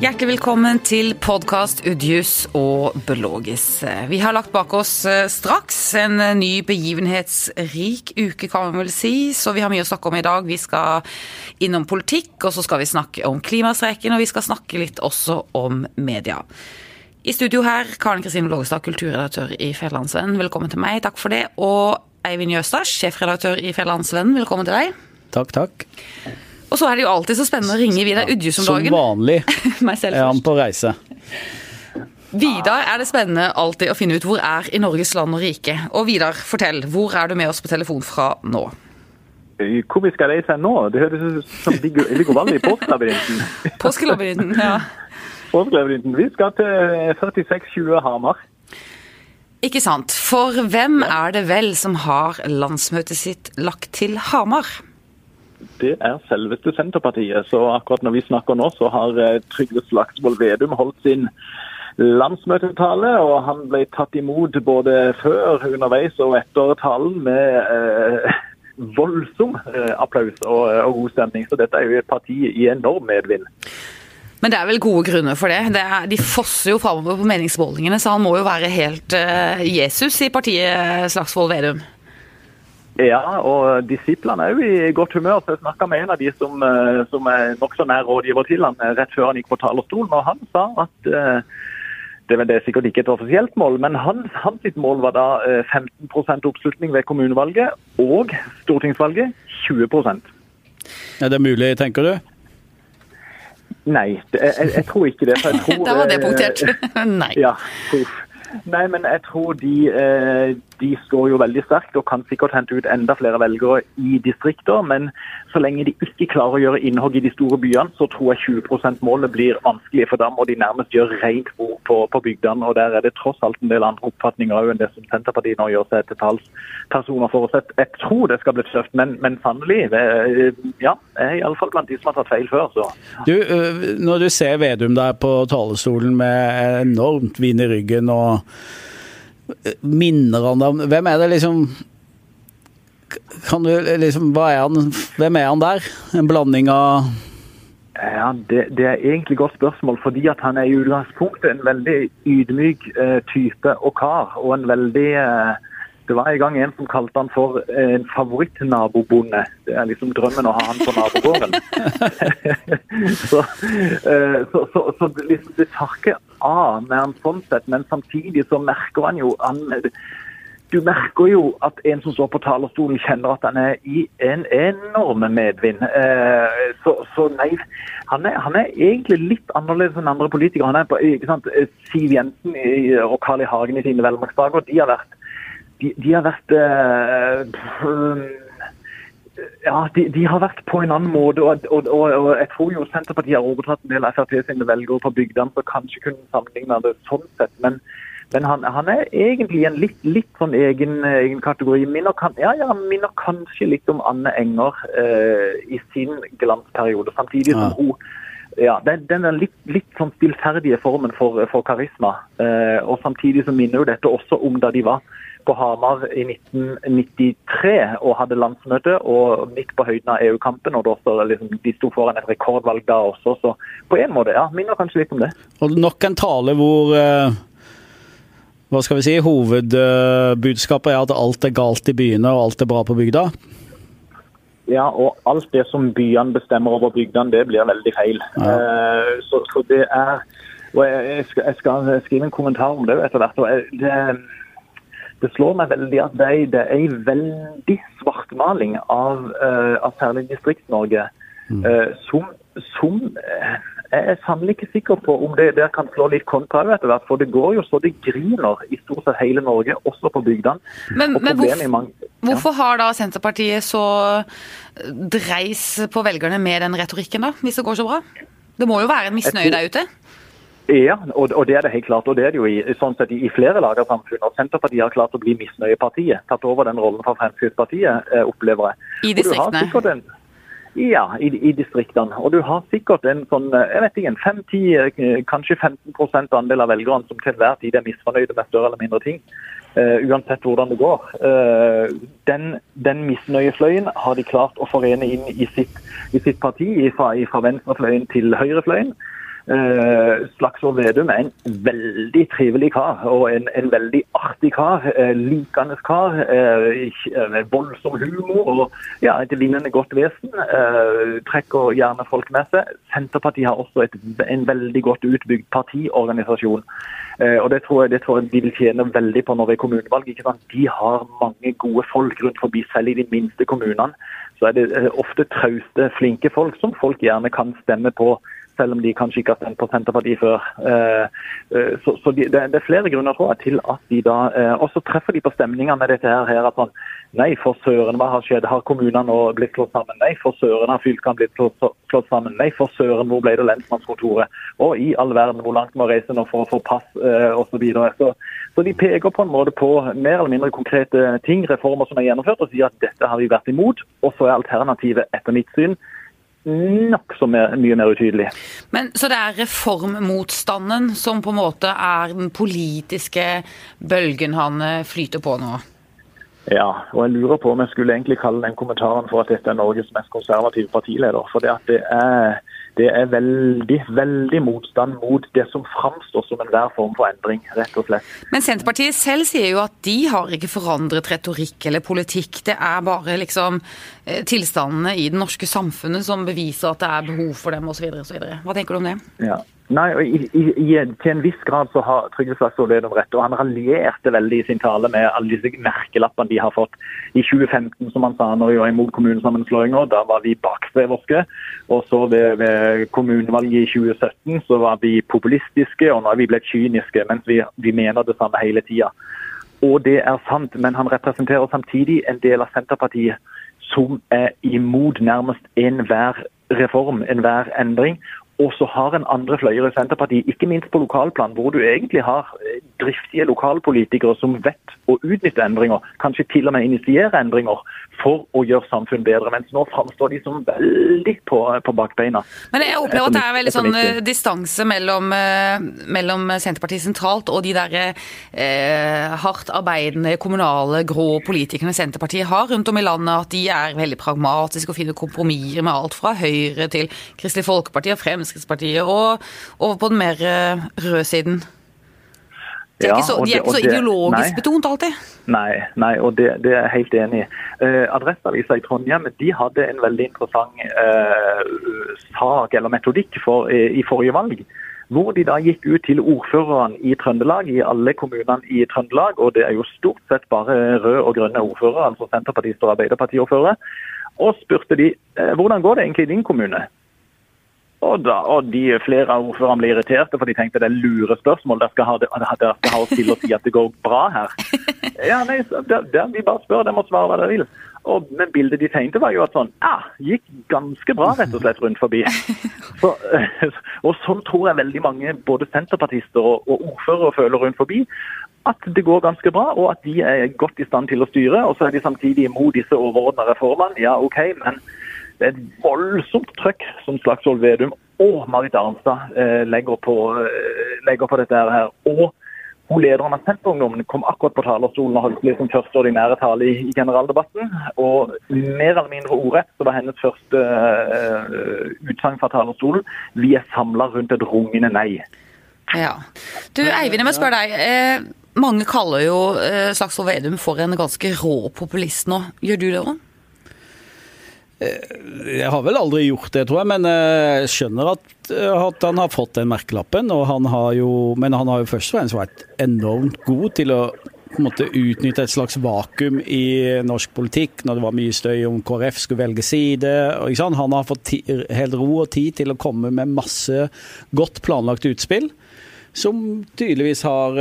Hjertelig velkommen til podkast Udjus og Belogis. Vi har lagt bak oss eh, straks en eh, ny begivenhetsrik uke, kan man vel si. Så vi har mye å snakke om i dag. Vi skal innom politikk, og så skal vi snakke om klimastreiken, og vi skal snakke litt også om media. I studio her, Karen Kristine Blågestad, kulturredaktør i Fjellandsvennen. Velkommen til meg, takk for det. Og Eivind Jøstad, sjefredaktør i Fjellandsvennen. Velkommen til deg. Takk, takk. Og så er det jo alltid så spennende å ringe Vidar Udjus om dagen. Som vanlig Meg selv er han på reise. Vidar er det spennende alltid å finne ut hvor er i Norges land og rike. Og Vidar, fortell, hvor er du med oss på telefon fra nå? Hvor vi skal reise nå? Det høres ut som Viggo Viggo Valle i Påskelabyrinten. Påskelabyrinten, ja. Påskelabyrinten. Vi skal til 4620 Hamar. Ikke sant. For hvem er det vel som har landsmøtet sitt lagt til Hamar? Det er selveste Senterpartiet. Så akkurat når vi snakker nå, så har eh, Trygve Slagsvold Vedum holdt sin landsmøtetale. Og han ble tatt imot både før, underveis og etter talen med eh, voldsom eh, applaus og, og god stemning. Så dette er jo et parti i enorm medvind. Men det er vel gode grunner for det. det er, de fosser jo framover på meningsmålingene, så han må jo være helt eh, Jesus i partiet Slagsvold Vedum. Ja, og disiplene er jo i godt humør. så Jeg snakka med en av de som, eh, som er nokså nær rådgiver til han eh, rett før han gikk på talerstolen, og han sa at eh, det, er det er sikkert ikke et offisielt mål, men hans, hans mål var da eh, 15% oppslutning ved kommunevalget og stortingsvalget 20% Er det mulig, tenker du? Nei, det, jeg, jeg tror ikke det. For jeg tror, da var det punktert. Nei. Ja, uff. Nei, men jeg tror de, eh, de står jo veldig sterkt og kan sikkert hente ut enda flere velgere i distrikter. Men så lenge de ikke klarer å gjøre innhogg i de store byene, så tror jeg 20 %-målet blir vanskelig. For da må de nærmest gjøre rent bord på, på bygdene. Og der er det tross alt en del andre oppfatninger òg enn det som Senterpartiet nå gjør seg til talspersoner for. Så jeg, tror det skal bli tøft, men, men sannelig. eh, Ja, jeg er iallfall blant de som har tatt feil før, så. Du, øh, når du ser Vedum der på talerstolen med enormt vin i ryggen og minner han deg om Hvem er det liksom Kan du liksom Hva er han Hvem er han der? En blanding av Ja, det, det er egentlig godt spørsmål, fordi at han er i utgangspunktet en veldig ydmyk eh, type og kar. Og en veldig eh, Det var en gang en som kalte han for eh, en favorittnabobonde. Det er liksom drømmen å ha han på nabogården. så, eh, så, så, så det liksom, det tar ikke av med han sånn sett, men samtidig så merker han jo han, du merker jo at en som står på talerstolen, kjenner at han er i en enorm medvind. Eh, så, så nei, han er, han er egentlig litt annerledes enn andre politikere. Han er på, ikke sant, Siv Jensen og Carl I. Hagen i sine velmaktsdager, de har vært, de, de har vært eh, ja, de, de har vært på en annen måte. Og, og, og, og jeg tror jo Senterpartiet har overtatt en del Frp sine velgere på bygdene, så kanskje kunne sammenligne det sånn sett. Men, men han, han er egentlig en litt, litt sånn egen, egen kategori. Minner, kan, ja, ja, minner kanskje litt om Anne Enger eh, i sin glansperiode. Samtidig som Ja. hun ja, den, den litt, litt sånn stillferdige formen for, for karisma. Eh, og samtidig så minner jo dette også om da de var på Hamar i 1993 og hadde landsmøte, og midt på høyden av EU-kampen. og også, liksom, De sto foran et rekordvalg da også, så på en måte, ja, minner kanskje litt om det. Og nok en tale hvor eh, Hva skal vi si? Hovedbudskapet er at alt er galt i byene og alt er bra på bygda. Ja, og alt det som byene bestemmer over bygdene, det blir veldig feil. Eh, så, så det er og jeg, jeg, skal, jeg skal skrive en kommentar om det etter hvert. og jeg, det, det slår meg veldig at det det er en veldig svartmaling av, uh, av særlig Distrikts-Norge. eh, som, som eh, jeg er sannelig ikke sikker på om det der kan slå litt kontra etter hvert. For det går jo så det griner i stort sett hele Norge, også på bygdene. Men, men hvorfor, mange- ja. hvorfor har da Senterpartiet så dreis på velgerne med den retorikken, da, hvis det går så bra? Det må jo være en misnøye der ute? Ja, og, det er det helt klart. Og det er det jo i, sånn sett i, flere lag av samfunnet. Og Senterpartiet har klart å bli misnøyepartiet. Tatt over den rollen fra Fremskrittspartiet, eh, opplever jeg. I distriktene? Ja, i, i distriktene. Og du har sikkert en sånn, eh, jeg vet ikke, en 5-10, eh, kanskje 15 andel av velgerne som til enhver tid er misfornøyde med større eller mindre ting. Uh, uansett hvordan det går. Uh, den, den misnøyefløyen har de klart å forene inn i sitt, i sitt parti, fra, fra venstrefløyen til høyrefløyen. Uh, Slagsvold Vedum er en veldig trivelig kar og en, en veldig artig kar. Eh, likende kar. med voldsom humor og ja, et vinnende godt vesen. trekker gjerne folk med seg. Senterpartiet har også et, en veldig godt utbygd partiorganisasjon. og det tror, jeg, det tror, jeg, de vil tjene veldig på når det er kommunevalg. De har mange gode folk rundt forbi, selv i de minste kommunene. Så er det ofte trauste, flinke folk som folk gjerne kan stemme på selv om de kanskje ikke har stemt på Senterpartiet før. Eh, eh, så, så de, det, er flere grunner tror jeg, til at de da eh, Og så treffer de på stemninga med dette her. at sånn, Nei, for søren, hva har skjedd? Har kommunene nå blitt slått sammen? Nei, for søren, har fylkene blitt slått sammen? Nei, for søren, hvor ble det lensmannskontoret? Og i all verden, hvor langt må reise nå for å få pass, osv. Så, så Så de peker på en måte på mer eller mindre konkrete ting, reformer som er gjennomført, og sier at dette har vi vært imot. Og så er alternativet, etter mitt syn, nokså mye mer utydelig. Men Så det er reformmotstanden som på en måte er den politiske bølgen han eh, flyter på nå? Ja, og jeg lurer på om jeg skulle egentlig kalle den kommentaren for at dette er Norges mest konservative partileder. For det, at det er det er veldig veldig motstand mot det som framstår som enhver form for endring, rett og slett. Men Senterpartiet selv sier jo at de har ikke forandret retorikk eller politikk. Det er bare liksom eh, tilstandene i det norske samfunnet som beviser at det er behov for dem osv. Hva tenker du om det? Ja. Nei, og i, i, i, Til en viss grad så har Trygve Slagsvold Vedum rett. og Han raljerte veldig i sin tale med alle disse merkelappene de har fått. I 2015, som han sa når vi var imot kommunesammenslåinger, da var vi bakstreverske. Og så ved, ved, kommunevalget i 2017 så var vi populistiske, og nå er vi blitt kyniske. Mens vi, vi mener det samme hele tida. Og det er sant, men han representerer samtidig en del av Senterpartiet som er imot nærmest enhver reform, enhver endring, og så har en andre fløyer i Senterpartiet, ikke minst på lokalplan, hvor du egentlig har eh, driftige lokalpolitikere som vet å utnytte endringer, kanskje til og med initiere endringer, for å gjøre samfunn bedre. Mens nå framstår de som veldig på, på bakbeina. Men jeg opplever at det er veldig sånn eh, distanse mellom, eh, mellom, Senterpartiet sentralt og de der eh, hardt arbeidende kommunale, grå politikerne Senterpartiet har rundt om i landet. At de er veldig pragmatiske og finner kompromisser med alt fra Høyre til Kristelig Folkeparti og Fremskrittspartiet, og over på den mer eh, røde siden. De er, ja, så, de er ikke så ideologisk nei, betont alltid? Nei, nei og det, det, er jeg helt enig i. Eh, Adresseavisa i Trondheim de hadde en veldig interessant eh, sak eller metodikk for, eh, i forrige valg. Hvor de da gikk ut til ordførerne i Trøndelag, i alle kommunene i Trøndelag. Og det er jo stort sett bare røde og grønne ordførere, altså Senterpartiet og Arbeiderpartiordførere. Og spurte de hvordan går det egentlig i din kommune. Og, da, og de flere av ordførerne ble irriterte, for de tenkte det er lure spørsmål. Dere skal ha, dere skal ha oss til å si at det går bra her. Ja, nei, det, det, Vi bare spør, dere må svare hva dere vil. Og, men bildet de tegnte, var jo at sånn Ja, gikk ganske bra, rett og slett, rundt forbi. Så, og sånn tror jeg veldig mange, både senterpartister og, og ordførere, føler rundt forbi. At det går ganske bra, og at de er godt i stand til å styre. Og så er de samtidig imot disse overordna reformene. Ja, OK, men det er et voldsomt trøkk som Slagsvold Vedum og Marit Arnstad eh, legger, på, eh, legger, på, dette her. Og hun lederen av Senterungdommen kom akkurat på talerstolen og holdt liksom første ordinære tale i, i, generaldebatten. Og mer eller mindre ordrett så var hennes første eh, utsagn fra talerstolen vi er samla rundt et rungende nei. Ja. Du Eivind, jeg må spørre deg. Eh, mange kaller jo eh, Slagsvold Vedum for en ganske rå populist nå. Gjør du det òg? Eh, jeg har vel aldri gjort det, tror jeg, men eh, jeg skjønner at, eh, at han har fått den merkelappen. Han jo, men han har jo først og fremst vært enormt god til å måte utnytte et slags vakuum i norsk politikk når det var mye støy om KrF skulle velge side. Han har fått helt ro og tid til å komme med masse godt planlagt utspill. Som tydeligvis har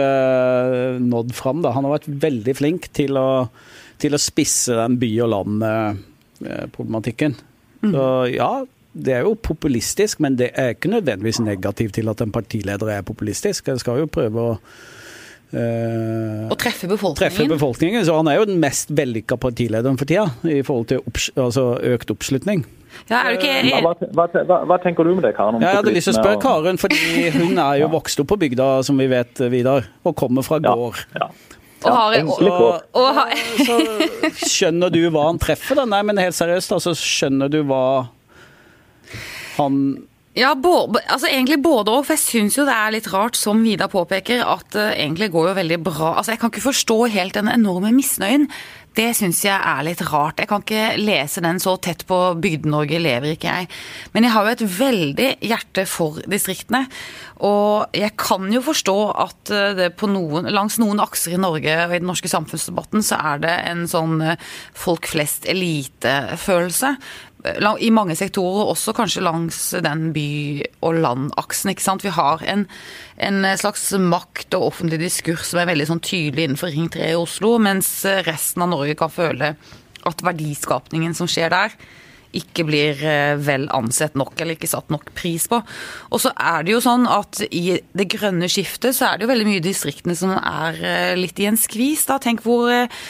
nådd fram. Da. Han har vært veldig flink til å, til å spisse den by og land problematikken. Mm. Så ja, det er jo populistisk, men det er ikke nødvendigvis negativt til at en partileder er populistisk. En skal jo prøve å Uh, og treffe befolkningen? Treffe befolkningen, så Han er jo den mest vellykka partilederen for tida, i forhold til opps altså økt oppslutning. Ja, er du ikke... hva, hva, hva, hva, tenker du med det, Karen? Ja, jeg hadde lyst til å spørre Karen, fordi hun er jo vokst opp på bygda, som vi vet, Vidar, og kommer fra gård. Ja, ja. Og har, og, og, har, så skjønner du hva han treffer, da? Nei, men helt seriøst, altså, skjønner du hva han Ja, både, altså egentlig både og. For jeg syns jo det er litt rart, som Vidar påpeker, at det egentlig går jo veldig bra. Altså Jeg kan ikke forstå helt den enorme misnøyen. Det syns jeg er litt rart. Jeg kan ikke lese den så tett på Bygde-Norge lever ikke jeg. Men jeg har jo et veldig hjerte for distriktene. Og jeg kan jo forstå at det på noen, langs noen akser i Norge og i den norske samfunnsdebatten så er det en sånn folk flest-elite-følelse i mange sektorer, også kanskje langs den by- og landaksen. ikke sant? Vi har en, en, slags makt og offentlig diskurs som er veldig sånn tydelig innenfor Ring 3 i Oslo, mens resten av Norge kan føle at verdiskapningen som skjer der, ikke blir eh, vel ansett nok, eller ikke satt nok pris på. Og så er det jo sånn at i det grønne skiftet så er det jo veldig mye distriktene som er eh, litt i en skvis. da. Tenk hvor eh,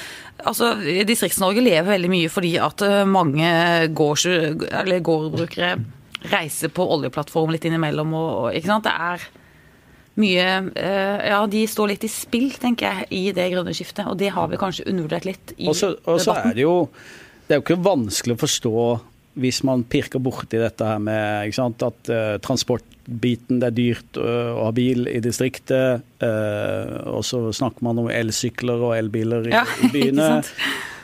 Altså, Distrikts-Norge lever veldig mye fordi at eh, mange gårdbrukere reiser på oljeplattform litt innimellom. Og, ikke sant? Det er mye eh, Ja, de står litt i spill, tenker jeg, i det grønne skiftet. Og det har vi kanskje undervurdert litt i også, også debatten. Er det, jo, det er jo ikke vanskelig å forstå hvis man pirker borti dette her med sant, at uh, transportbiten det er dyrt uh, å ha bil i distriktet, uh, og så snakker man om elsykler og elbiler i, ja, i byene.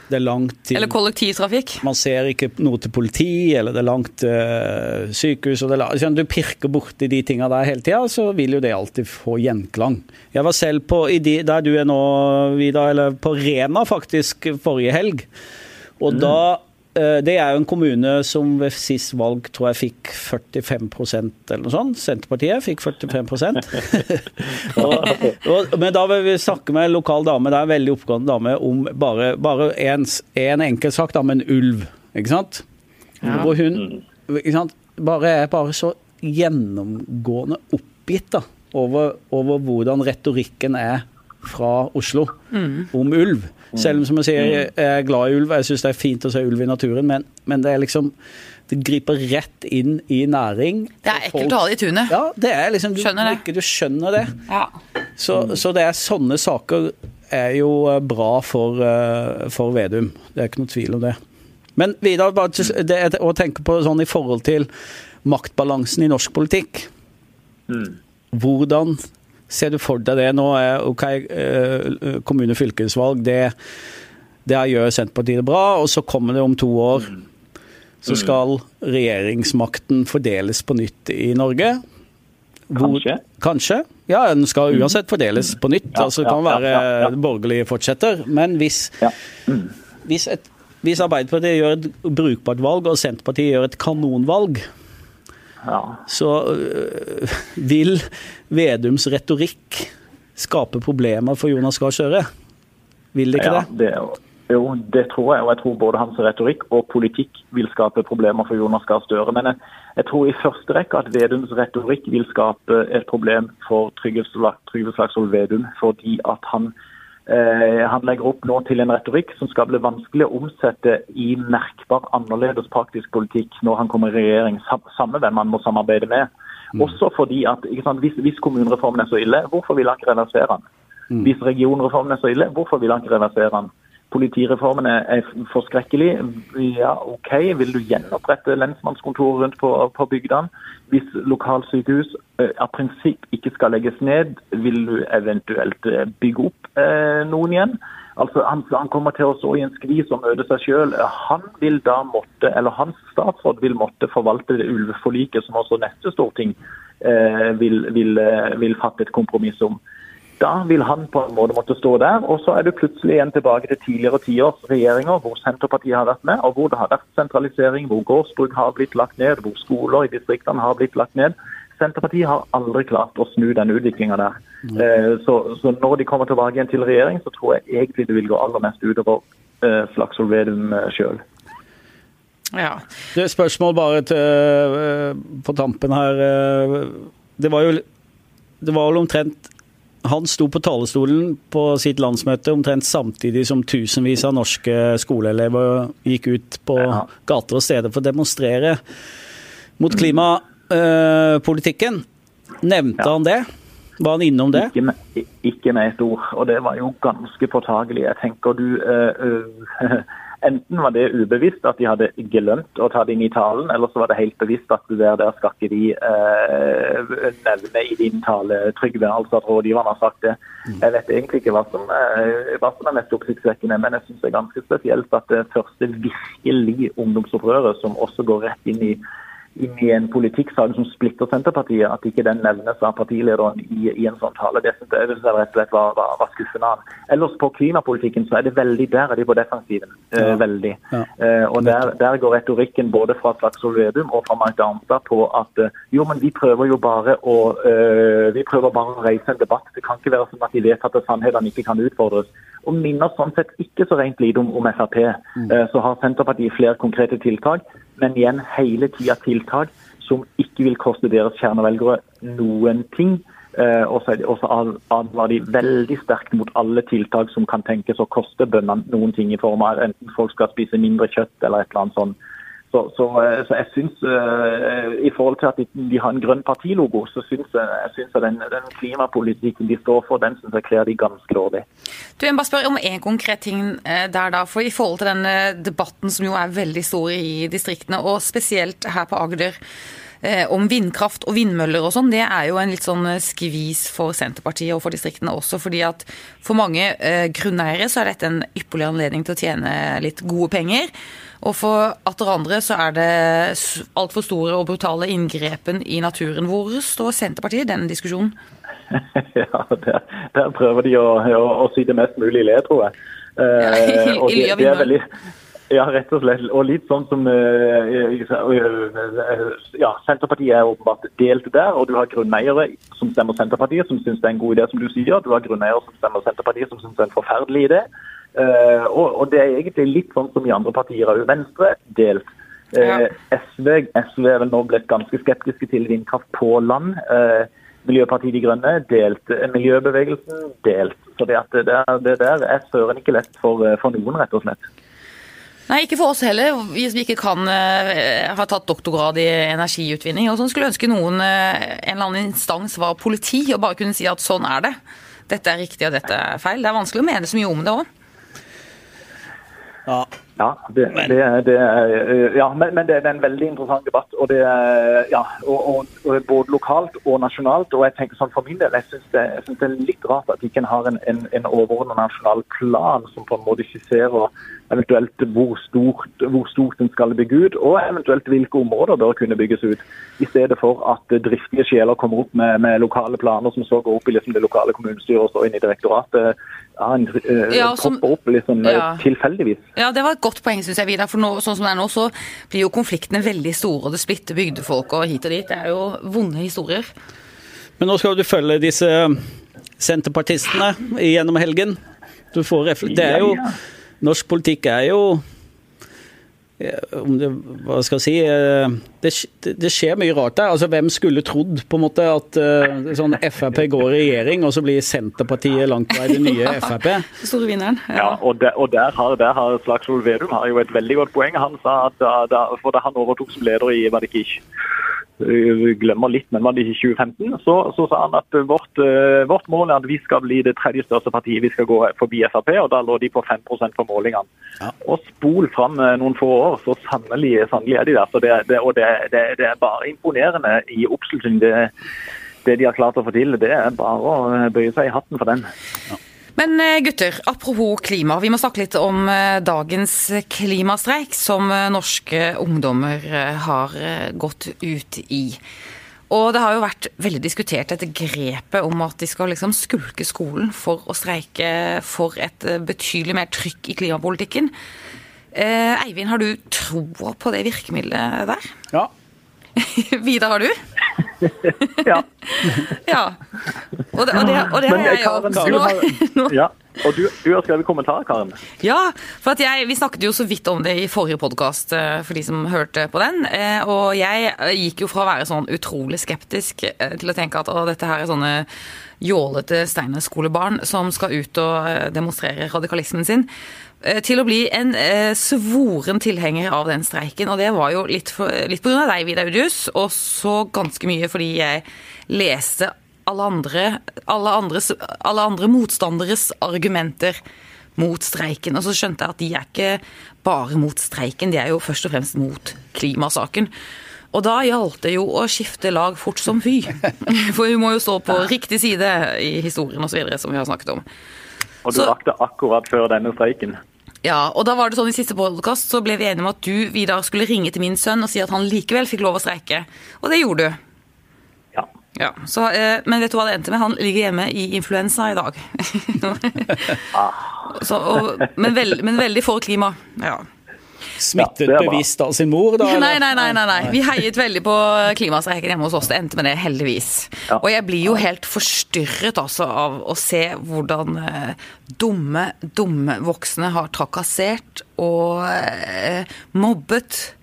Det er langt til Eller kollektivtrafikk. Man ser ikke noe til politi, eller det er langt til sykehus. og det er, altså, Du pirker borti de tinga der hele tida, så vil jo det alltid få gjenklang. Jeg var selv på, de, der du er nå, Vida, eller på Rena faktisk forrige helg. Og mm. da det er jo en kommune som ved sist valg tror jeg fikk 45% eller noe sånt. Senterpartiet fikk 45 og, og, Men da vil vi snakke med en lokal dame, det er en veldig oppgående dame, om bare, bare en, en enkel sak, da, med en ulv. Ikke sant? Ja. Hvor hun ikke sant? Bare er bare så gjennomgående oppgitt da, over, over hvordan retorikken er fra Oslo mm. om ulv. Selv om som jeg sier, jeg er glad i ulv, jeg syns det er fint å se ulv i naturen, men, men, det er liksom det griper rett inn i næring. Det er ekkelt å ha det i tunet. Ja, det er liksom, du, skjønner det. Du, skjønner det. Ja. Så, så, det er sånne saker er jo eh, bra for, uh, for Vedum. Det er ikke noe tvil om det. Men videre, bare det, å tenke på sånn i forhold til maktbalansen i norsk politikk. Mm. Hvordan Ser du for deg det nå? ok, eh, kommune- og fylkesvalg, det, det gjør Senterpartiet det bra, og så kommer det om to år. Så mm. skal regjeringsmakten fordeles på nytt i Norge. Hvor, kanskje. Kanskje. Ja, den skal mm. uansett fordeles på nytt. Ja, altså Det kan være ja, ja, borgerlig fortsetter. Men hvis, mm. hvis, et, hvis Arbeiderpartiet gjør et brukbart valg, og Senterpartiet gjør et kanonvalg, ja. så øh, vil Vedums retorikk skape problemer for Jonas Gahr Støre? Vil det ikke ja, det? det? Jo, det tror jeg. Og jeg tror både hans retorikk og politikk vil skape problemer for Jonas Gahr Støre. Men jeg, jeg, tror i første rekke at Vedums retorikk vil skape et problem for Trygve Slagsvold Vedum. Fordi at han han legger opp nå til en retorikk som skal bli vanskelig å omsette i merkbar annerledes praktisk politikk når han kommer i regjering, samme hvem han må samarbeide med. Mm. Også fordi at sant, hvis, hvis, kommunereformen er så ille, hvorfor vil han ikke reversere den? Mm. Hvis regionreformen er så ille, hvorfor vil han ikke reversere den? Politireformen er forskrekkelig. Ja, OK, vil du gjenopprette lensmannskontoret rundt på, på bygdene? Hvis lokalsykehus eh, av prinsipp ikke skal legges ned, vil du eventuelt eh, bygge opp eh, noen igjen? Altså, han, han, kommer til å stå i en skvis og møte seg sjøl. Han vil da måtte, eller hans statsråd vil måtte forvalte det ulveforliket som også neste storting eh, vil, vil, eh, vil fatte et kompromiss om. Da vil han på en måte måtte stå der. Og så er du plutselig igjen tilbake til tidligere tiårs regjeringer hvor Senterpartiet har vært med, og hvor det har vært sentralisering, hvor gårdsbruk har blitt lagt ned, hvor skoler i distriktene har blitt lagt ned. Senterpartiet har aldri klart å snu den utviklinga der. Eh, så, så, når de kommer tilbake igjen til regjering, så tror jeg egentlig det vil gå aller mest utover eh, Slagsvold Vedum eh, sjøl. Ja. Det er spørsmål bare til, på tampen her. Det var jo det var vel omtrent han sto på talerstolen på sitt landsmøte omtrent samtidig som tusenvis av norske skoleelever gikk ut på gater og steder for å demonstrere mot mm. klimapolitikken. Nevnte han det? Var han innom det? Ikke med, ikke med, et ord. Og det var jo ganske påtagelig. Jeg tenker du øh, øh, Enten var det ubevisst at de hadde glemt å ta det inn i talen, eller så var det helt bevisst at du der, der skal ikke de eh, nevne i din tale, Trygve, altså at rådgiverne har sagt det. Jeg vet egentlig ikke hva som, eh, hva som er mest oppsiktsvekkende, men jeg syns det er ganske spesielt at det første virkelig ungdomsopprøret, som også går rett inn i inn i en politikksak som splitter Senterpartiet, at ikke den nevnes av partilederen i, i en sånn tale. Det synes jeg, rett og slett var, var, var, skuffende. Ellers på klimapolitikken så er det veldig der er de på defensiven. Eh, ja. Uh, veldig. Ja. Uh, og der, der, går retorikken både fra Slagsvold Vedum og fra Marit Arnstad på at uh, jo, men vi prøver jo bare å vi prøver bare å reise en debatt. Det kan ikke være sånn at de vedtatte sannhetene ikke kan utfordres. Og minner sånn sett ikke så rent lite om, om Frp. Mm. Så har Senterpartiet flere konkrete tiltak men igjen hele tida tiltak som ikke vil koste deres kjernevelgere noen ting. Eh, og så advarer de veldig sterkt mot alle tiltak som kan tenkes å koste bøndene noen ting, i form av enten folk skal spise mindre kjøtt eller et eller annet sånt. Så, så, eh, så, jeg syns uh, I forhold til at de, de har en grønn partilogo, så syns jeg, jeg synes den, den, klimapolitikken de står for, den syns jeg kler de ganske dårlig. Du, Jeg bare spørre om én konkret ting der, da. For I forhold til den debatten som jo er veldig stor i distriktene, og spesielt her på Agder om vindkraft og vindmøller og sånn, det er jo en litt sånn skvis for Senterpartiet og for distriktene også. fordi at for mange eh, grunneiere så er dette en ypperlig anledning til å tjene litt gode penger. Og for atter andre så er det altfor store og brutale inngrepen i naturen. Hvor står Senterpartiet i denne diskusjonen? ja, der, der, prøver de å, å, å si det mest mulig i le, tror jeg. eh, og de, de er veldig ja, rett og slett. Og litt sånn som eh, eh, Ja, Senterpartiet er åpenbart delt der. Og du har grunneiere som stemmer Senterpartiet, som syns det er en god idé, som du sier. Du har grunneiere som stemmer Senterpartiet, som syns det er en forferdelig idé. Uh, og, og, det er egentlig litt sånn som i andre partier òg. Venstre delt. Uh, SV, SV er vel nå blitt ganske skeptiske til vindkraft på land. Uh, Miljøpartiet De Grønne delt. Miljøbevegelsen delt. Så det, det, der, det der er søren ikke lett for, for, noen, rett og slett. Nei, ikke for oss heller, hvis vi ikke kan uh, ha tatt doktorgrad i energiutvinning. og sånn Skulle ønske noen, uh, en eller annen instans var politi og bare kunne si at sånn er det. Dette er riktig og dette er feil. Det er vanskelig å mene så mye om det òg. Ja. Ja, det, det, det, ja men, men, det er en veldig interessant debatt. og det ja, og, og, og Både lokalt og nasjonalt. og jeg tenker sånn For min del jeg synes det, jeg synes det er litt rart at ikke en har en, en, en overordnet nasjonal plan som på en måte skisserer eventuelt hvor stort, hvor stort den skal bygge ut, og eventuelt hvilke områder bør kunne bygges ut. I stedet for at driftige sjeler kommer opp med, med lokale planer som så går opp i liksom det lokale kommunestyret og står inn i direktoratet. Ja, en, uh, ja, som, opp liksom, ja. tilfeldigvis. Ja, det var et godt poeng, syns jeg, Vidar. For nå, sånn som det er nå, så blir jo konfliktene veldig store, og det splitter bygdefolk og hit og dit. Det er jo vonde historier. Men nå skal du følge disse senterpartistene gjennom helgen. Du får Det er jo Norsk politikk er jo om det, hva skal jeg si eh, det, det, skjer mye rart der. Altså, Hvem skulle trodd på en måte at uh, sånn Frp går i regjering, og så blir Senterpartiet langt på vei det nye Frp? Store vinneren. Ja, ja og, der, og, der har, der har Slagsvold Vedum har jo et veldig godt poeng. Han sa at da, da, for da han overtok som leder i var det ikke glemmer litt, men var det i 2015, så, så, sa han at vårt, uh, vårt, mål er at vi skal bli det tredje største partiet. Vi skal gå forbi Frp, og da lå de på 5 på målingene. Ja. Og spol fram uh, noen få år, så sannelig, sannelig er de der. Det, det, og det, det, er bare imponerende i oppslutning. Det, det de har klart å få til, det er bare å bøye seg i hatten for den. Ja. Men eh, gutter, apropos klima. Vi må snakke litt om eh, dagens klimastreik som eh, norske ungdommer har gått ut i. Og det har jo vært veldig diskutert dette grepet om at de skal liksom skulke skolen for å streike for et betydelig mer trykk i klimapolitikken. Eivind, har du troa på det virkemidlet der? Ja. Vidar, har du? ja. ja. Og det, og det, og det har jeg jo. Ja. Og du, du, har skrevet kommentar, Karen. Ja, for jeg, vi snakket jo så vidt om det i forrige podkast eh, for de som hørte på den. Eh, og jeg gikk jo fra å være sånn utrolig skeptisk eh, til å tenke at å, dette her er sånne jålete Steinerskolebarn som skal ut og demonstrere radikalismen sin. Eh, til å bli en eh, svoren tilhenger av den streiken. Og det var jo litt, for, litt på grunn av deg, Vidar Udius, og så ganske mye fordi jeg leste alle andre, alle, andres, alle andre motstanderes argumenter mot streiken. Og så skjønte jeg at de er ikke bare mot streiken, de er jo først og fremst mot klimasaken. Og da gjaldt det jo å skifte lag fort som fy. For hun må jo stå på riktig side i historien osv., som vi har snakket om. Og du rakk det akkurat før denne streiken. Ja, og da var det sånn I siste podkast så ble vi enige om at du Vidar, skulle ringe til min sønn og si at han likevel fikk lov å streike. Og det gjorde du. Ja. Ja, så, eh, Men vet du hva det endte med? Han ligger hjemme i influensa i dag. så, og, men, veld, men veldig for klima. Ja. Smittet Ja, bevisst av sin mor, da? Nei, nei, nei, nei, nei. Vi heiet veldig på klimastreiken hjemme hos oss. Det endte med det, heldigvis. Ja. Og jeg blir jo helt forstyrret altså av å se hvordan eh, dumme, dumme voksne har trakassert og eh, mobbet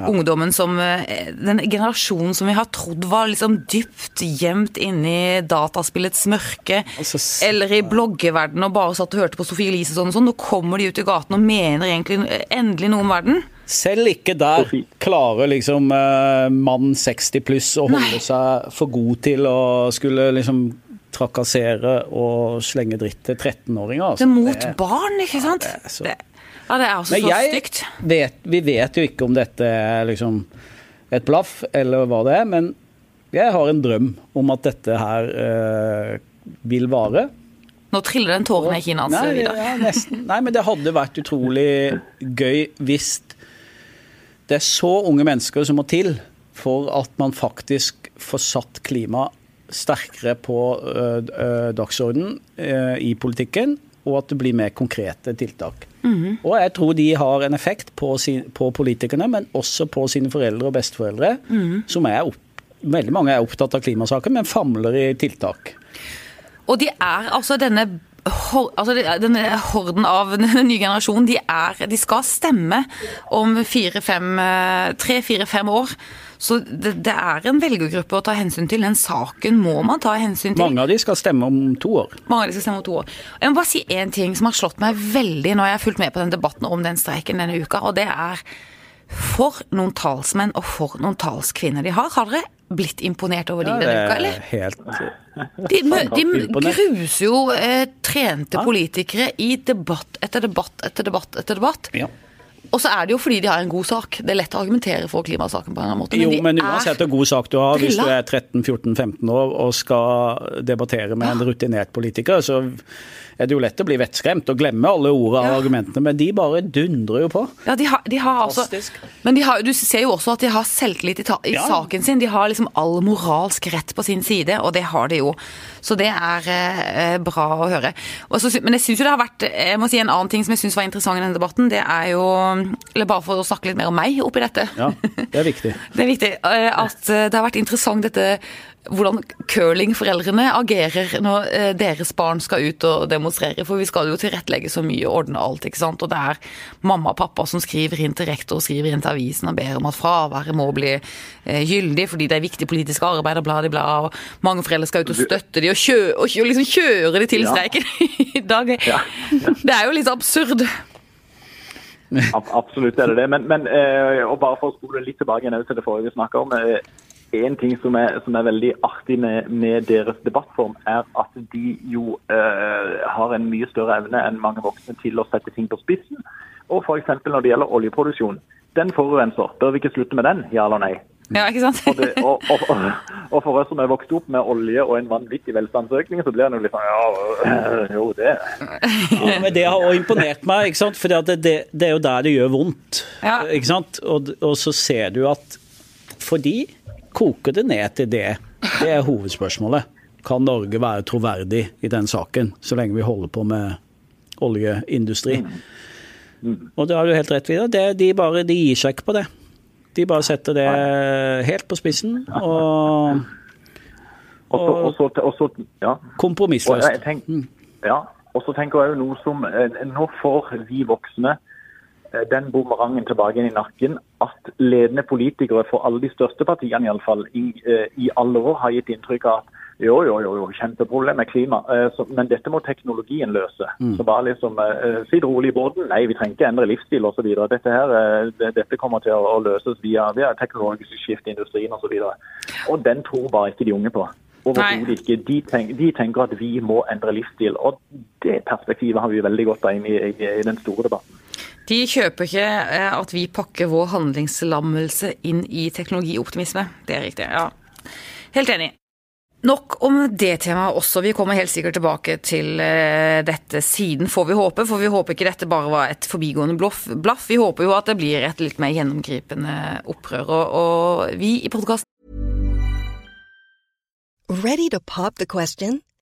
ungdommen som eh, Den generasjonen som vi har trodd var liksom dypt gjemt inni dataspillets mørke, Altså, eller i bloggeverdenen og bare satt og hørte på Sofie Elise sånn, og sånn. Nå kommer de ut i gaten og mener egentlig eh, endelig noe om verden. Selv ikke der klarer liksom eh, mann 60 pluss å holde seg for god til å skulle liksom trakassere og slenge dritt til 13-åringer. Det Altså. er mot barn, ikke sant? det er så- Det, ja, det er altså Men så jeg stygt. vet, vi vet jo ikke om dette er liksom et blaff, eller hva det er, men jeg har en drøm om at dette her eh, vil vare. Nå triller den tåren i kinnet hans. Nei, Vidar. ja, nesten. Nei, men det hadde vært utrolig gøy hvis det er så unge mennesker som må til for at man faktisk får satt klima sterkere på uh, dagsordenen øh, i politikken, og at det blir mer konkrete tiltak. Og jeg tror de har en effekt på, sin, på politikerne, men også på sine foreldre og besteforeldre, som er opp, Veldig mange er opptatt av klimasaker, men famler i tiltak. Og de er altså denne altså denne horden av den nye generasjonen, de, er, de skal stemme om fire-fem, tre-fire-fem år. Så det, det er en velgergruppe å ta hensyn til. Den saken må man ta hensyn til. Mange av de skal stemme om to år. Mange av de skal stemme om to år. Jeg må bare si én ting som har slått meg veldig når jeg har fulgt med på den debatten om den streiken denne uka, og det er for noen talsmenn og for noen talskvinner de har. Har dere blitt imponert over de Ja, denne uka, er eller? helt De, mø- de Imponert. gruser jo eh, trente politikere i debatt etter debatt etter debatt etter debatt. ja. Og så er det jo fordi de har en god sak. Det er lett å argumentere for klimasaken på en eller annen måte. Jo, de men uansett hvor god sak du har, hvis du er 13-14-15 år og skal debattere med en rutinert politiker, så er det jo lett å bli vettskremt og glemme alle ordene og Ja. argumentene, men de bare dundrer jo på. Ja, de har, de har altså. Men de har, du ser jo også at de har selvtillit i, ta, i Ja. saken sin. De har liksom all moralsk rett på sin side, og det har de jo. Så det er eh, bra å høre. Og så men jeg syns jo det har vært Jeg må si en annen ting som jeg syns var interessant i denne debatten. Det er jo Eller bare for å snakke litt mer om meg oppi dette. Ja, det er viktig. Det er viktig eh, at eh, det har vært interessant dette hvordan curlingforeldrene agerer når eh, deres barn skal ut og demonstrere. For vi skal jo tilrettelegge så mye og ordne alt, ikke sant. Og det er mamma og pappa som skriver inn til rektor og skriver inn til avisen og ber om at fraværet må bli eh, gyldig fordi det er viktig politisk arbeid og bla, bla, bla. Og mange foreldre skal ut og støtte de og, kjø, og kjø, liksom kjøre de til Ja. i dag. Ja. Det er jo litt absurd. Absolutt er det det. Men, men eh, og bare for å spole litt tilbake til det forrige vi snakket om. En ting som er, som er veldig artig med, med deres debattform, er at de jo eh, har en mye større evne enn mange voksne til å sette ting på spissen. Og f.eks. når det gjelder oljeproduksjon. Den forurenser. Bør vi ikke slutte med den, ja eller nei? Ja, ikke sant? Og, det, og, og, og, for oss som er vokst opp med olje og en vanvittig velstandsøkning, så blir det jo litt sånn Ja, jo, det. Ja, men det har også imponert meg, ikke sant? for det, det, det er jo der det gjør vondt. Ja. Ikke sant? Og, og så ser du at for de koker det ned til det. Det er hovedspørsmålet. Kan Norge være troverdig i den saken, så lenge vi holder på med oljeindustri? Og det har du helt rett Vidar. Det, de, bare, de gir seg ikke på det. De bare setter det helt på spissen og Og så, og så, og så ja. Og kompromissløst. jeg tenk, ja, og så tenker jeg jo noe som eh, Nå får vi voksne den bumerangen tilbake inn i nakken at ledende politikere for alle de største partiene i, alle fall, i, eh, i alle år har gitt inntrykk av at jo, jo, jo, jo kjempeproblem med klima, eh, men dette må teknologien løse. Så bare liksom si Sitt rolig i båten. Nei, vi trenger ikke endre livsstil osv. Dette her, eh, dette kommer til å, løses via, via teknologisk skifte i industrien osv. Og, så videre. og den tror bare ikke de unge på. Overhodet ikke. De, tenk, de, tenker at vi må endre livsstil. Og det perspektivet har vi veldig godt av i, i, i den store debatten. De kjøper ikke eh, at vi pakker vår handlingslammelse inn i teknologioptimisme. Det er riktig. Ja. Helt enig. Nok om det temaet også. Vi kommer helt sikkert tilbake til eh, dette siden, får vi håpe. For vi håper ikke dette bare var et forbigående blaff. Vi håper jo at det blir et litt mer gjennomgripende opprør. Og, vi i podkasten?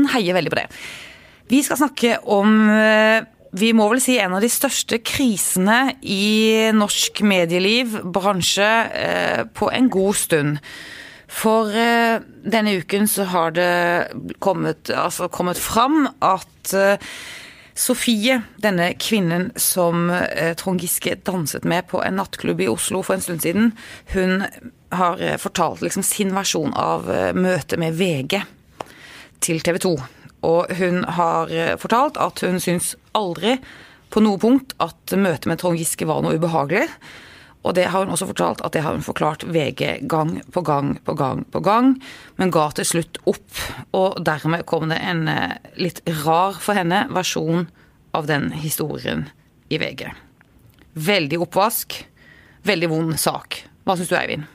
Heier veldig på det. Vi skal snakke om eh, vi må vel si en av de største krisene i norsk medieliv, bransje, eh, på en god stund. For eh, denne uken så har det kommet, altså kommet fram at Sofie, denne kvinnen som Trond Giske danset med på en nattklubb i Oslo for en stund siden, hun har fortalt liksom sin versjon av møtet med VG til TV 2. Og hun har eh, fortalt at hun syns aldri på noe punkt at møtet med Trond Giske var noe ubehagelig. Og det har hun også fortalt at det har hun forklart VG gang på gang på gang på gang, men ga til slutt opp. Og dermed kom det en eh, litt rar for henne versjon av den historien i VG. Veldig oppvask, veldig vond sak. Hva syns du, Eivind?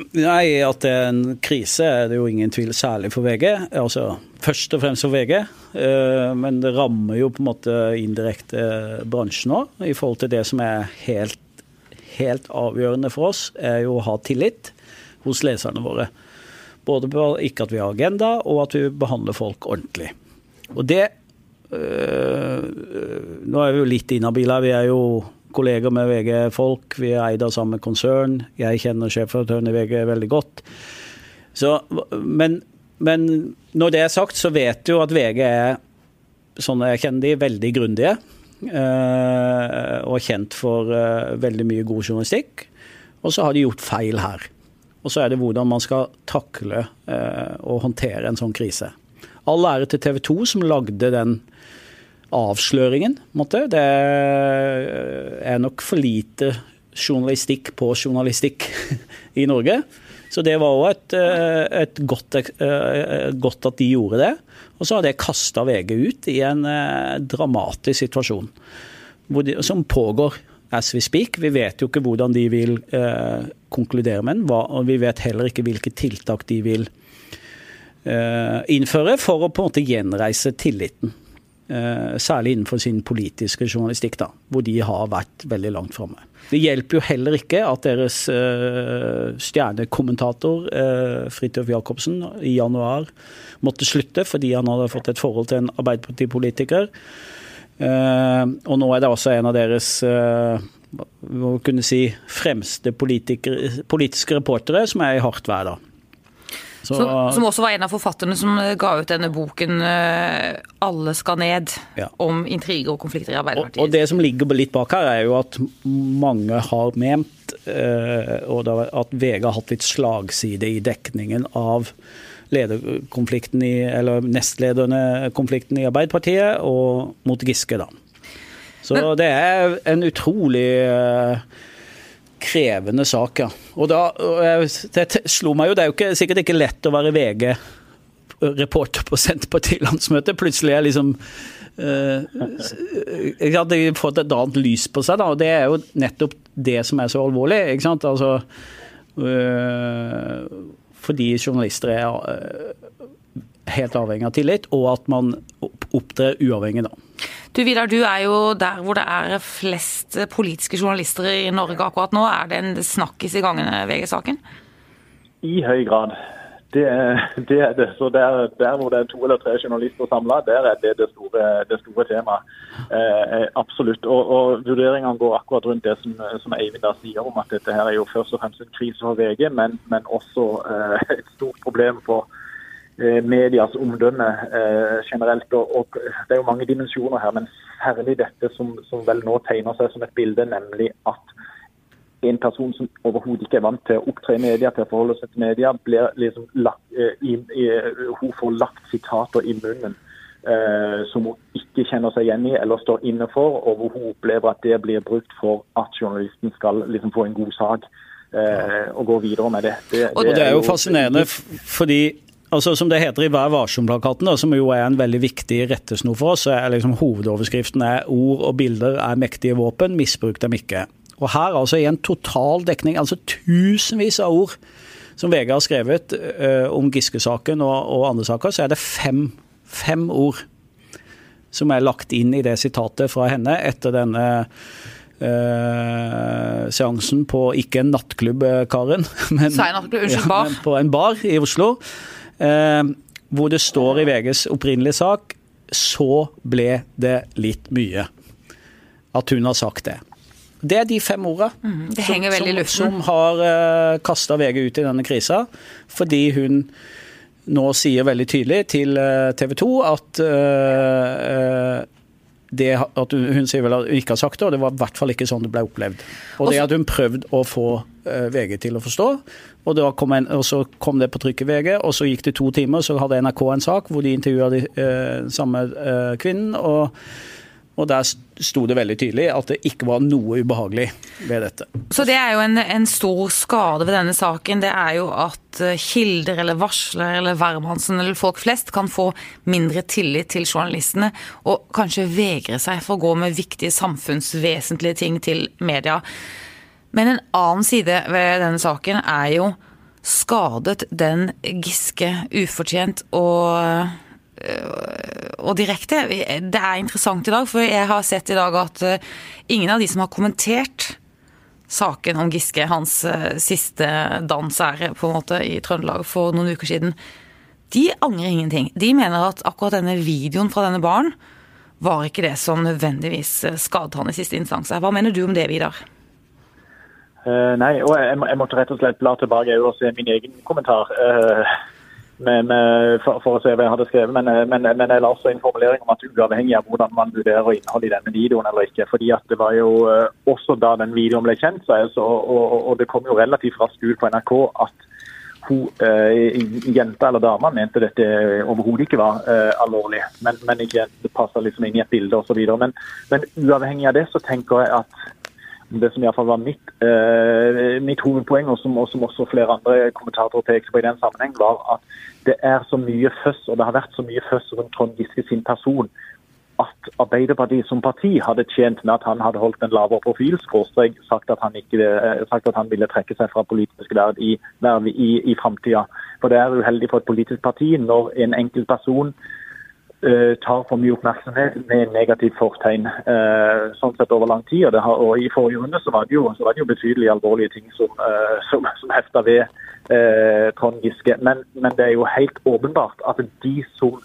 Nei, at det er en krise er det jo ingen tvil, særlig for VG. Altså først og fremst for VG, eh, men det rammer jo på en måte indirekte bransjen òg. I forhold til det som er helt, helt avgjørende for oss, er jo å ha tillit hos leserne våre. Både på ikke at vi har agenda, og at vi behandler folk ordentlig. Og det øh, Nå er vi jo litt inhabile. Vi er jo kolleger med VG-folk. Vi er eid av samme konsern. Jeg kjenner sjefredaktøren i VG veldig godt. Så, men, men, når det er sagt, så vet du at VG er, sånn jeg kjenner de, veldig grundige. Eh, og kjent for eh, veldig mye god journalistikk. Og så har de gjort feil her. Og så er det hvordan man skal takle eh, og håndtere en sånn krise. All ære til TV 2 som lagde den avsløringen. Måtte. Det er nok for lite journalistikk på journalistikk i Norge. Så det var òg et, eh, et godt, eh, godt, at de gjorde det. Og så har det kasta VG ut i en eh, dramatisk situasjon de, som pågår as we speak. Vi vet jo ikke hvordan de vil eh, konkludere med den, og vi vet heller ikke hvilke tiltak de vil eh, innføre for å på en måte gjenreise tilliten. Eh, særlig innenfor sin politiske journalistikk, da, hvor de har vært veldig langt framme. Det hjelper jo heller ikke at deres uh, stjernekommentator uh, Fridtjof Jacobsen i januar måtte slutte fordi han hadde fått et forhold til en Arbeiderpartipolitiker. Og nå er det også en av deres må kunne si, fremste politiske reportere som er i hardt vær. da. Så, som også var en av forfatterne som eh, ga ut denne boken eh, 'Alle skal ned', ja. om intriger og konflikter i Arbeiderpartiet. Og, og, Det som ligger litt bak her, er jo at mange har ment eh, at VG har hatt litt slagside i dekningen av lederkonflikten i, eller nestlederne konflikten i Arbeiderpartiet og mot Giske, da. Så det er en utrolig krevende sak, ja. Og da, det slo meg jo, det er jo ikke, sikkert ikke lett å være VG-reporter på Senterparti-landsmøtet. Plutselig er liksom uh, Jeg hadde fått et annet lys på seg, da, og det er jo nettopp det som er så alvorlig. ikke sant? Altså, uh, fordi journalister er uh, helt avhengig av tillit, og at man opptrer uavhengig, da. Du Vidar, du er jo der hvor det er flest politiske journalister i Norge akkurat nå. Er det en snakkis i gangene, VG-saken? I høy grad. Det, det, er det. Så der, der, hvor det er to eller tre journalister samla, der er det det store, det store temaet. Eh, absolutt. Og, og Vurderingene går akkurat rundt det som, som Eivind da sier om at dette her er jo først og fremst en krise for VG, men, men også eh, et stort problem for eh, medias omdømme eh, generelt. Og, og, Det er jo mange dimensjoner her, men særlig dette som, som vel nå tegner seg som et bilde, nemlig at en person som overhodet ikke er vant til å opptre i media, til å forholde seg til media, blir liksom lagt, eh, i, i, hun får lagt sitater i munnen eh, som hun ikke kjenner seg igjen i eller står inne for, og hvor hun opplever at det blir brukt for at journalisten skal liksom få en god sak eh, og gå videre med det. Det, det, og det er jo fascinerende, fordi altså Som det heter i Vær varsom-plakaten, som jo er en veldig viktig rettesnor for oss, så er liksom hovedoverskriften er 'Ord og bilder er mektige våpen, misbruk dem ikke'. Og her altså i en total dekning, altså tusenvis av ord som VG har skrevet uh, om Giske-saken og, og, andre saker, så er det fem, fem, ord som er lagt inn i det sitatet fra henne etter denne uh, seansen på ikke en nattklubb, Karen, men, ja, men på en bar i Oslo. Uh, hvor det står i VGs opprinnelige sak så ble det litt mye. At hun har sagt det. Det er de fem ordene mm, som, som, som har uh, eh, kasta VG ut i denne krisa. Fordi hun nå sier veldig tydelig til uh, TV 2 at uh, det at hun, hun, sier vel at hun ikke har sagt det, og det var i hvert fall ikke sånn det ble opplevd. Og det at hun prøvde å få uh, VG til å forstå, og, kom en, og, så kom det på trykk i VG, og så gikk det to timer, så hadde NRK en sak hvor de intervjua de eh, samme eh, kvinnen. og og der sto det veldig tydelig at det ikke var noe ubehagelig ved dette. Så det er jo en, en stor skade ved denne saken. Det er jo at eh, kilder eller varsler eller hvermannsen eller folk flest kan få mindre tillit til journalistene, og kanskje vegre seg for å gå med viktige samfunnsvesentlige ting til media. Men en annen side ved denne saken er jo skadet den Giske ufortjent og Øh, og direkte. Det er interessant i dag, for jeg har sett i dag at øh, ingen av de som har kommentert saken om Giske, hans øh, siste dansære på en måte i Trøndelag for noen uker siden, de angrer ingenting. De mener at akkurat denne videoen fra denne barn var ikke det som nødvendigvis skadet han i siste instans. Hva mener du om det, Vidar? Uh, nei, og jeg, jeg, måtte rett og slett bla tilbake og se min egen kommentar. Uh, men, uh, for, for, å se hva jeg hadde skrevet. Men, eh, men, men jeg la også en formulering om at uavhengig av hvordan man vurderer innholdet i denne videoen eller ikke. fordi at det var jo uh, også da den videoen ble kjent, så, så, og, og, det kom jo relativt raskt ut på NRK at hun, jenta eller dama mente dette overhodet ikke var alvorlig. Men, ikke, det passa liksom inn i et bilde osv. Men, men uavhengig av det så tenker jeg at det som iallfall var mitt, eh, mitt hovedpoeng, og som, og som, også flere andre kommentatorer pekte på i den sammenheng, var at det er så mye føss, og det har vært så mye føss rundt Trond Giske sin person, at Arbeiderpartiet som parti hadde tjent med at han hadde holdt en lavere profil, skråstrek sagt, at han ikke, eh, sagt at han ville trekke seg fra politisk verv i, verv i, i framtida. For det er uheldig for et politisk parti når en enkeltperson uh, tar for mye oppmerksomhet med negativt fortegn. Uh, sånn sett over lang tid. Har, og I forrige runde så var det jo, var det jo betydelig alvorlige ting som, uh, som, som hefta ved eh, Trond Giske. Men, men, det er jo helt åpenbart at de som,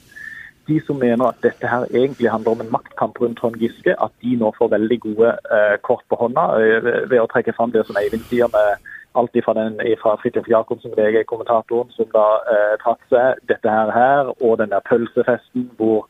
de som mener at dette her egentlig handler om en maktkamp rundt Trond Giske, at de nå får veldig gode eh, kort på hånda eh, ved å trekke fram det som Eivind sier med alt fra, den, fra Fridtjof Jacobsen, VG-kommentatoren, som da eh, trakk seg dette her, her, og den der pølsefesten hvor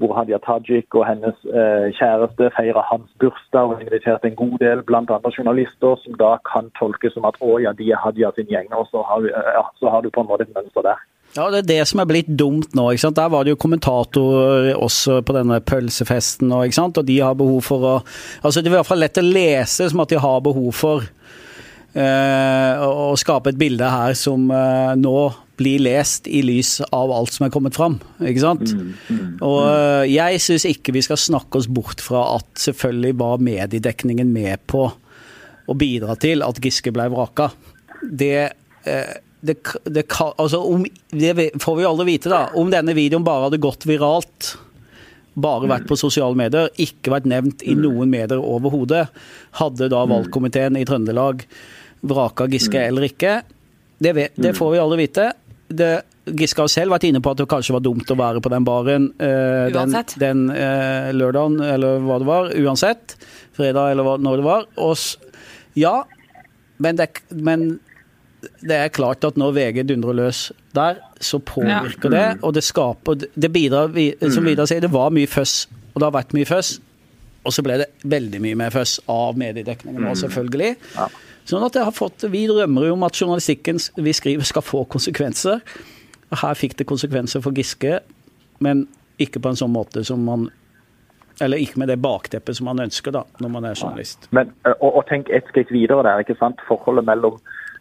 hvor Hadia Tajik og hennes eh, kjæreste feirer hans bursdag og inviterte en god del bl.a. journalister, som da kan tolkes som at å ja, de er Hadia sin gjeng. Og så har, eh, ja, så har du på en måte et mønster der. Ja, Det er det som er blitt dumt nå. ikke sant? Der var det jo kommentatorer også på denne pølsefesten, og, ikke sant? og de har behov for å Altså Det er i hvert fall lett å lese som at de har behov for eh, å skape et bilde her som eh, nå blir lest i lys av alt som er kommet fram. Ikke sant? Mm, mm, og øh, jeg syns ikke vi skal snakke oss bort fra at selvfølgelig var mediedekningen med på å bidra til at Giske ble vraka. Det, det, det, altså om, det får vi aldri vite, da. Om denne videoen bare hadde gått viralt bare vært på sosiale medier, ikke vært nevnt i noen medier overhodet, hadde da valgkomiteen i Trøndelag vraka Giske eller ikke? Det, vet, det, får vi aldri vite. det, Giske har selv vært inne på at det kanskje var dumt å være på den baren eh, den, den eh, lørdagen, eller hva det var. Uansett. Fredag, eller hva, når det var. Og, ja, men det, men det er klart at når VG dundrer løs der, så påvirker det, og det skaper Det bidrar, som Vidar sier, det var mye føss, og det har vært mye føss. Og så ble det veldig mye mer føss av mediedekningen nå, selvfølgelig. Sånn at det har fått, Vi drømmer jo om at journalistikken vi skriver skal få konsekvenser. Her fikk det konsekvenser for Giske, men ikke på en sånn måte som man Eller ikke med det bakteppet som man ønsker, da, når man er journalist. Men, og, og tenk et skritt videre der. ikke sant? Forholdet mellom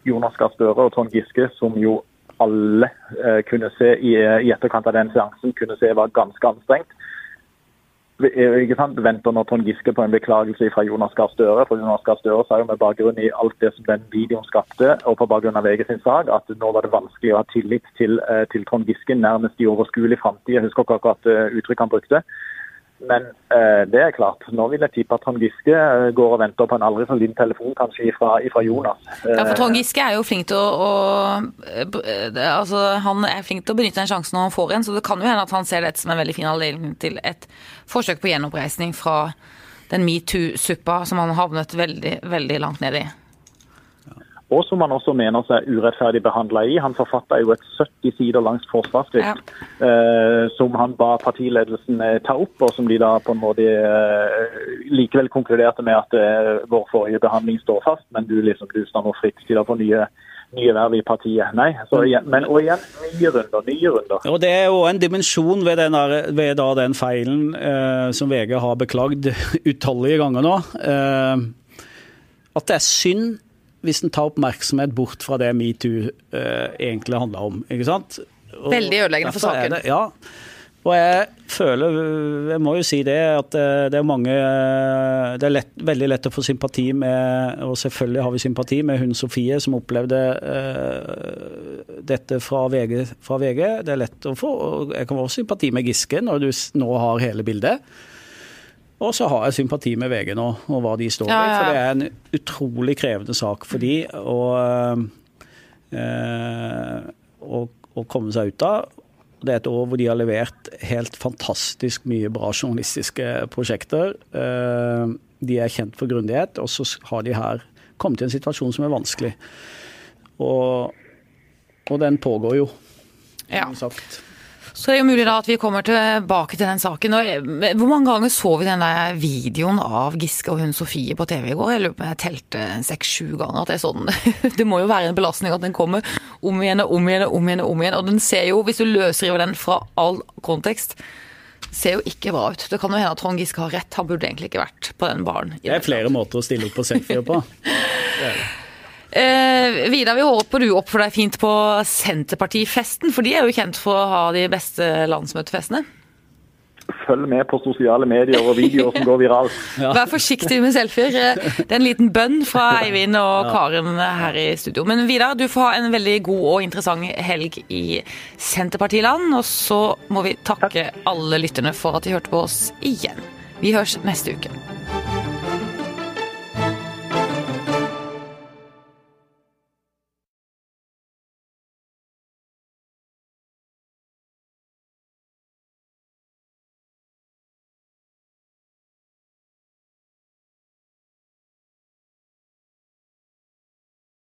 Jonas Gahr Støre og Trond Giske, som jo alle eh, kunne se i, i etterkant av den seansen kunne se var ganske anstrengt. Eh, Ikke sant? Venter nå Trond Giske på en beklagelse fra Jonas Gahr Støre. For Jonas Gahr Støre sa jo med bakgrunn i alt det som den videoen skapte, og på bakgrunn av VG sin sak, at nå var det vanskelig å ha tillit til, eh, til Trond Giske nærmest i overskuelig framtid. Jeg husker ikke akkurat eh, uttrykket han brukte. Men eh, det er klart, nå vil jeg tippe at Trond Giske eh, går og venter på en aldri så liten telefon kanskje ifra, Jonas. Ja, for Eh, Trond Giske er jo flink til å, å det- altså, Han er flink til å benytte en sjanse når han får en, så det kan jo hende at han ser dette som en veldig fin anledning til et forsøk på gjenoppreisning fra den metoo-suppa som han havnet veldig, veldig langt ned i. og som han også mener seg urettferdig behandla i. Han forfatta jo et 70 sider langt forsvarsskrift eh, som han ba partiledelsen eh, ta opp, og som de da på en måte eh, likevel konkluderte med at eh, vår forrige behandling står fast, men du liksom du står nå fritt til å få nye, nye verv i partiet. Nei, så igjen, men og igjen nye runder, nye runder. Og Det er jo en dimensjon ved den, ved da den feilen eh, som VG har beklagd utallige ganger nå. Eh, at det er synd hvis en tar oppmerksomhet bort fra det metoo eh, egentlig handler om. ikke sant? Og Veldig ødeleggende for saken. Det, ja. Og jeg føler, jeg må jo si det, at eh, det er mange Det er lett, veldig lett å få sympati med, og selvfølgelig har vi sympati med hun Sofie som opplevde uh, dette fra VG, fra VG. Det er lett å få. og Jeg kan også sympati med Giske når du nå har hele bildet. Og så har jeg sympati med VG nå, og hva de står Ja, i. ja, For det er en utrolig krevende sak for de å, øh, å, å komme seg ut av. Det er et år hvor de har levert helt fantastisk mye bra journalistiske prosjekter. Eh, De er kjent for grundighet, og så har de her kommet i en situasjon som er vanskelig. Og, og den pågår jo, Ja. som sagt. Så det er jo mulig da at vi kommer tilbake til den saken. Eh, hvor mange ganger så vi den der videoen av Giske og hun Sofie på TV i går? Jeg lurer på om jeg telte seks-sju ganger at det er sånn. Det må jo være en belastning at den kommer om igjen og om igjen og om igjen. Og om igjen. Og den ser jo, hvis du løsriver den fra all kontekst, ser jo ikke bra ut. Det kan jo hende at Trond Giske har rett, han burde egentlig ikke vært på den baren. Det er flere måter å stille opp på selfier på. Eh, Vidar, vi håper du oppfører deg fint på Senterpartifesten, for de er jo kjent for å ha de beste landsmøtefestene. Følg med på sosiale medier og videoer som går viralt. Vær forsiktig med selfier. Eh, Det er en liten bønn fra Eivind og Karen her i studio. Men Vidar, du får ha en veldig god og interessant helg i Senterpartiland. Og så må vi takke alle lytterne for at de hørte på oss igjen. Vi høres neste uke.